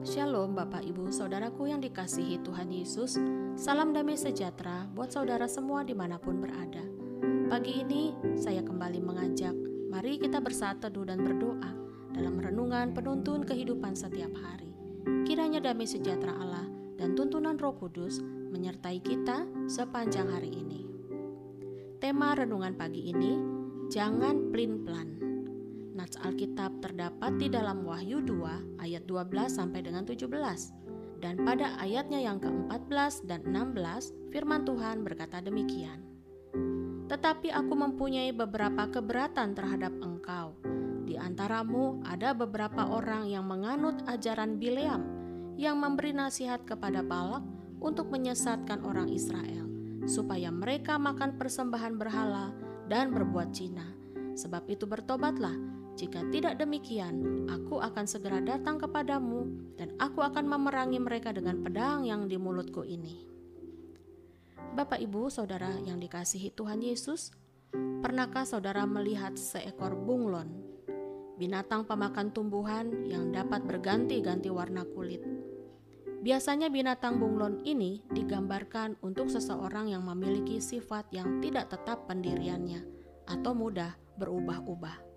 Shalom Bapak Ibu Saudaraku yang dikasihi Tuhan Yesus. Salam damai sejahtera buat saudara semua di mana pun berada. Pagi ini saya kembali mengajak Mari kita bersatu dan berdoa Dalam renungan penuntun kehidupan setiap hari. Kiranya damai sejahtera Allah dan tuntunan roh kudus Menyertai kita sepanjang hari ini. Tema renungan pagi ini Jangan plin-plan Nats Alkitab terdapat di dalam Wahyu 2 ayat 12 sampai dengan 17. Dan pada ayatnya yang ke-14 dan 16, firman Tuhan berkata demikian. Tetapi aku mempunyai beberapa keberatan terhadap engkau. Di antaramu ada beberapa orang yang menganut ajaran Bileam, yang memberi nasihat kepada Balak untuk menyesatkan orang Israel, supaya mereka makan persembahan berhala dan berbuat Cina. Sebab itu bertobatlah, jika tidak demikian, aku akan segera datang kepadamu, dan aku akan memerangi mereka dengan pedang yang di mulutku ini. Bapak, ibu, saudara yang dikasihi Tuhan Yesus, pernahkah saudara melihat seekor bunglon, binatang pemakan tumbuhan yang dapat berganti-ganti warna kulit? Biasanya binatang bunglon ini digambarkan untuk seseorang yang memiliki sifat yang tidak tetap pendiriannya atau mudah berubah-ubah.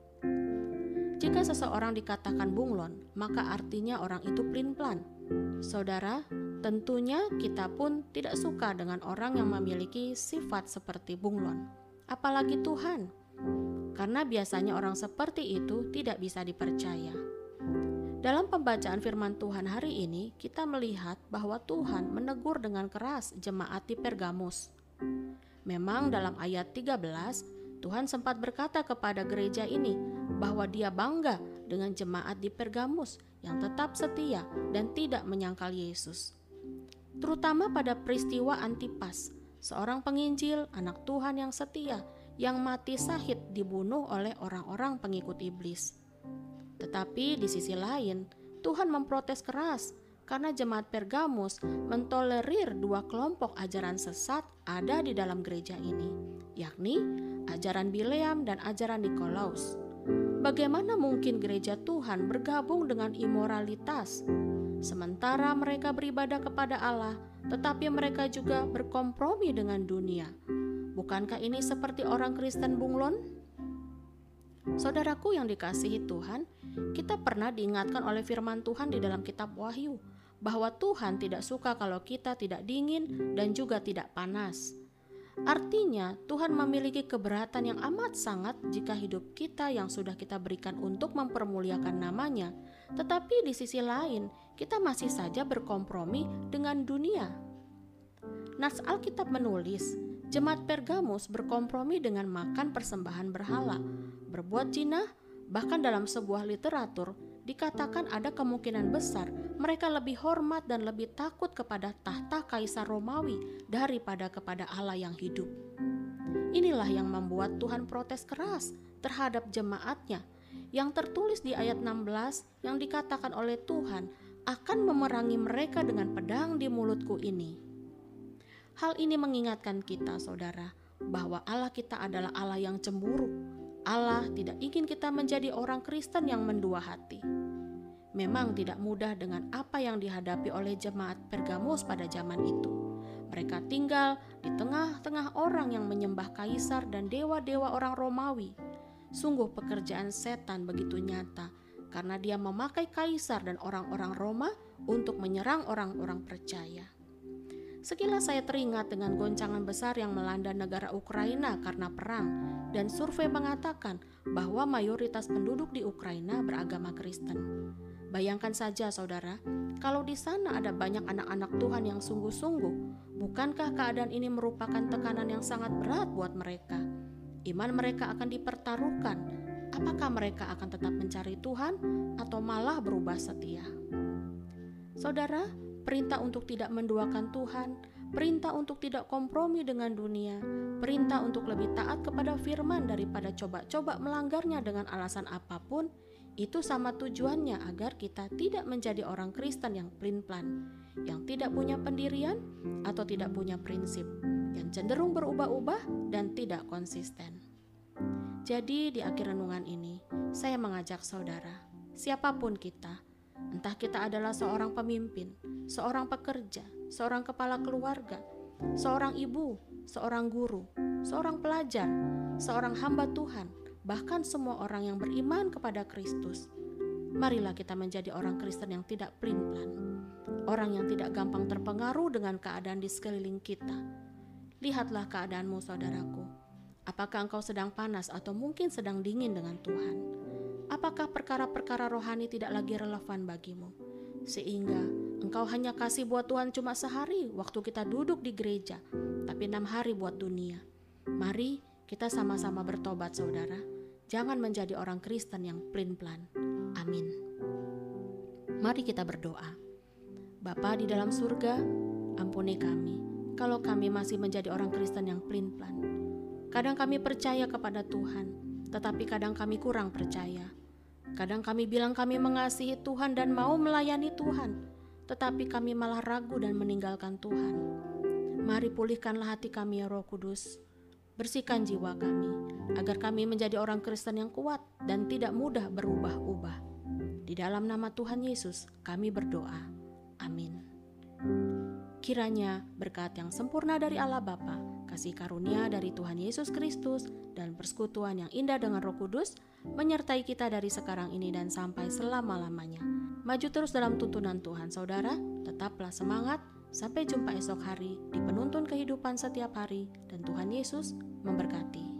Jika seseorang dikatakan bunglon, maka artinya orang itu plin-plan. Saudara, tentunya kita pun tidak suka dengan orang yang memiliki sifat seperti bunglon, apalagi Tuhan. Karena biasanya orang seperti itu tidak bisa dipercaya. Dalam pembacaan firman Tuhan hari ini, kita melihat bahwa Tuhan menegur dengan keras jemaat di Pergamus. Memang dalam ayat 13, Tuhan sempat berkata kepada gereja ini bahwa dia bangga dengan jemaat di Pergamus yang tetap setia dan tidak menyangkal Yesus. Terutama pada peristiwa Antipas, seorang penginjil anak Tuhan yang setia yang mati sahid dibunuh oleh orang-orang pengikut iblis. Tetapi di sisi lain, Tuhan memprotes keras karena jemaat Pergamus mentolerir dua kelompok ajaran sesat ada di dalam gereja ini, yakni ajaran Bileam dan ajaran Nikolaus. Bagaimana mungkin gereja Tuhan bergabung dengan imoralitas, sementara mereka beribadah kepada Allah, tetapi mereka juga berkompromi dengan dunia? Bukankah ini seperti orang Kristen bunglon? Saudaraku yang dikasihi Tuhan, kita pernah diingatkan oleh firman Tuhan di dalam kitab Wahyu bahwa Tuhan tidak suka kalau kita tidak dingin dan juga tidak panas. Artinya, Tuhan memiliki keberatan yang amat sangat jika hidup kita yang sudah kita berikan untuk mempermuliakan namanya, tetapi di sisi lain, kita masih saja berkompromi dengan dunia. Nats Alkitab menulis, jemaat Pergamus berkompromi dengan makan persembahan berhala, berbuat jinah, bahkan dalam sebuah literatur dikatakan ada kemungkinan besar mereka lebih hormat dan lebih takut kepada tahta kaisar Romawi daripada kepada Allah yang hidup. Inilah yang membuat Tuhan protes keras terhadap jemaatnya yang tertulis di ayat 16 yang dikatakan oleh Tuhan akan memerangi mereka dengan pedang di mulutku ini. Hal ini mengingatkan kita saudara bahwa Allah kita adalah Allah yang cemburu. Allah tidak ingin kita menjadi orang Kristen yang mendua hati memang tidak mudah dengan apa yang dihadapi oleh jemaat Pergamus pada zaman itu. Mereka tinggal di tengah-tengah orang yang menyembah kaisar dan dewa-dewa orang Romawi. Sungguh pekerjaan setan begitu nyata karena dia memakai kaisar dan orang-orang Roma untuk menyerang orang-orang percaya. Sekilas saya teringat dengan goncangan besar yang melanda negara Ukraina karena perang, dan survei mengatakan bahwa mayoritas penduduk di Ukraina beragama Kristen. Bayangkan saja saudara, kalau di sana ada banyak anak-anak Tuhan yang sungguh-sungguh, bukankah keadaan ini merupakan tekanan yang sangat berat buat mereka? Iman mereka akan dipertaruhkan. Apakah mereka akan tetap mencari Tuhan atau malah berubah setia? Saudara, perintah untuk tidak menduakan Tuhan, perintah untuk tidak kompromi dengan dunia, perintah untuk lebih taat kepada firman daripada coba-coba melanggarnya dengan alasan apa pun, itu sama tujuannya agar kita tidak menjadi orang Kristen yang plin-plan, yang tidak punya pendirian atau tidak punya prinsip, yang cenderung berubah-ubah dan tidak konsisten. Jadi di akhir renungan ini, saya mengajak saudara, siapa pun kita, Entah kita adalah seorang pemimpin, seorang pekerja, seorang kepala keluarga, seorang ibu, seorang guru, seorang pelajar, seorang hamba Tuhan, bahkan semua orang yang beriman kepada Kristus. Marilah kita menjadi orang Kristen yang tidak pelin-pelan, orang yang tidak gampang terpengaruh dengan keadaan di sekeliling kita. Lihatlah keadaanmu, saudaraku. Apakah engkau sedang panas atau mungkin sedang dingin dengan Tuhan? Apakah perkara-perkara rohani tidak lagi relevan bagimu? Sehingga engkau hanya kasih buat Tuhan cuma sehari waktu kita duduk di gereja, tapi enam hari buat dunia. Mari kita sama-sama bertobat saudara. Jangan menjadi orang Kristen yang plin-plan. Amin. Mari kita berdoa. Bapa di dalam surga, ampuni kami kalau kami masih menjadi orang Kristen yang plin-plan. Kadang kami percaya kepada Tuhan, tetapi kadang kami kurang percaya. Kadang kami bilang kami mengasihi Tuhan dan mau melayani Tuhan, tetapi kami malah ragu dan meninggalkan Tuhan. Mari pulihkanlah hati kami ya Roh Kudus Bersihkan jiwa kami, agar kami menjadi orang Kristen yang kuat dan tidak mudah berubah-ubah. Di dalam nama Tuhan Yesus, kami berdoa. Amin. Kiranya berkat yang sempurna dari Allah Bapa, kasih karunia dari Tuhan Yesus Kristus, dan persekutuan yang indah dengan Roh Kudus menyertai kita dari sekarang ini dan sampai selama-lamanya. Maju terus dalam tuntunan Tuhan, saudara. Tetaplah semangat, Sampai jumpa esok hari di penuntun kehidupan setiap hari, dan Tuhan Yesus memberkati.